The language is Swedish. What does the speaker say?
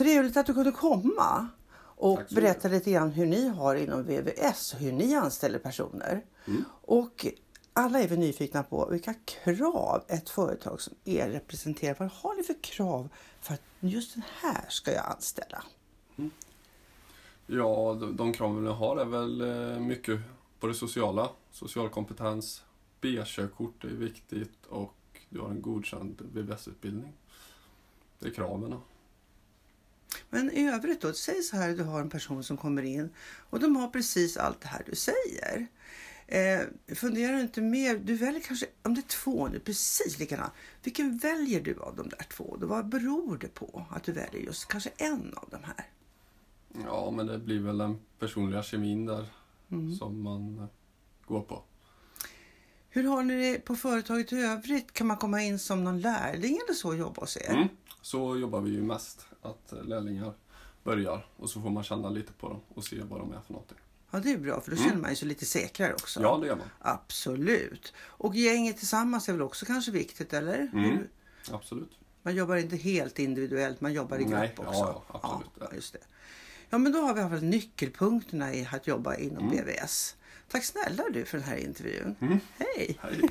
Trevligt att du kunde komma och berätta lite grann hur ni har inom VVS, hur ni anställer personer. Mm. Och alla är vi nyfikna på vilka krav ett företag som er representerar, vad har ni för krav för att just den här ska jag anställa? Ja, de, de kraven vi har är väl eh, mycket på det sociala. Social kompetens, B-körkort är viktigt och du har en godkänd VVS-utbildning. Det är kraven. Men i övrigt då, säg så här, du har en person som kommer in och de har precis allt det här du säger. Eh, funderar du inte mer, du väljer kanske, om det är två nu, precis likadant. Vilken väljer du av de där två? Då, vad beror det på att du väljer just kanske en av de här? Ja, men det blir väl den personliga kemin där Mm. som man går på. Hur har ni det på företaget i övrigt? Kan man komma in som någon lärling eller så och jobba hos er? Mm. Så jobbar vi ju mest, att lärlingar börjar och så får man känna lite på dem och se vad de är för någonting. Ja, det är bra för då känner man sig lite säkrare också. Ja, det gör man. Absolut. Och gänget tillsammans är väl också kanske viktigt, eller? Mm. Absolut. Man jobbar inte helt individuellt, man jobbar i grupp Nej, också. ja, ja, absolut, ja. just det. Ja, men då har vi haft nyckelpunkterna i att jobba inom Mm. BVS. Tack snälla du för den här intervjun. Mm. Hej! Hej.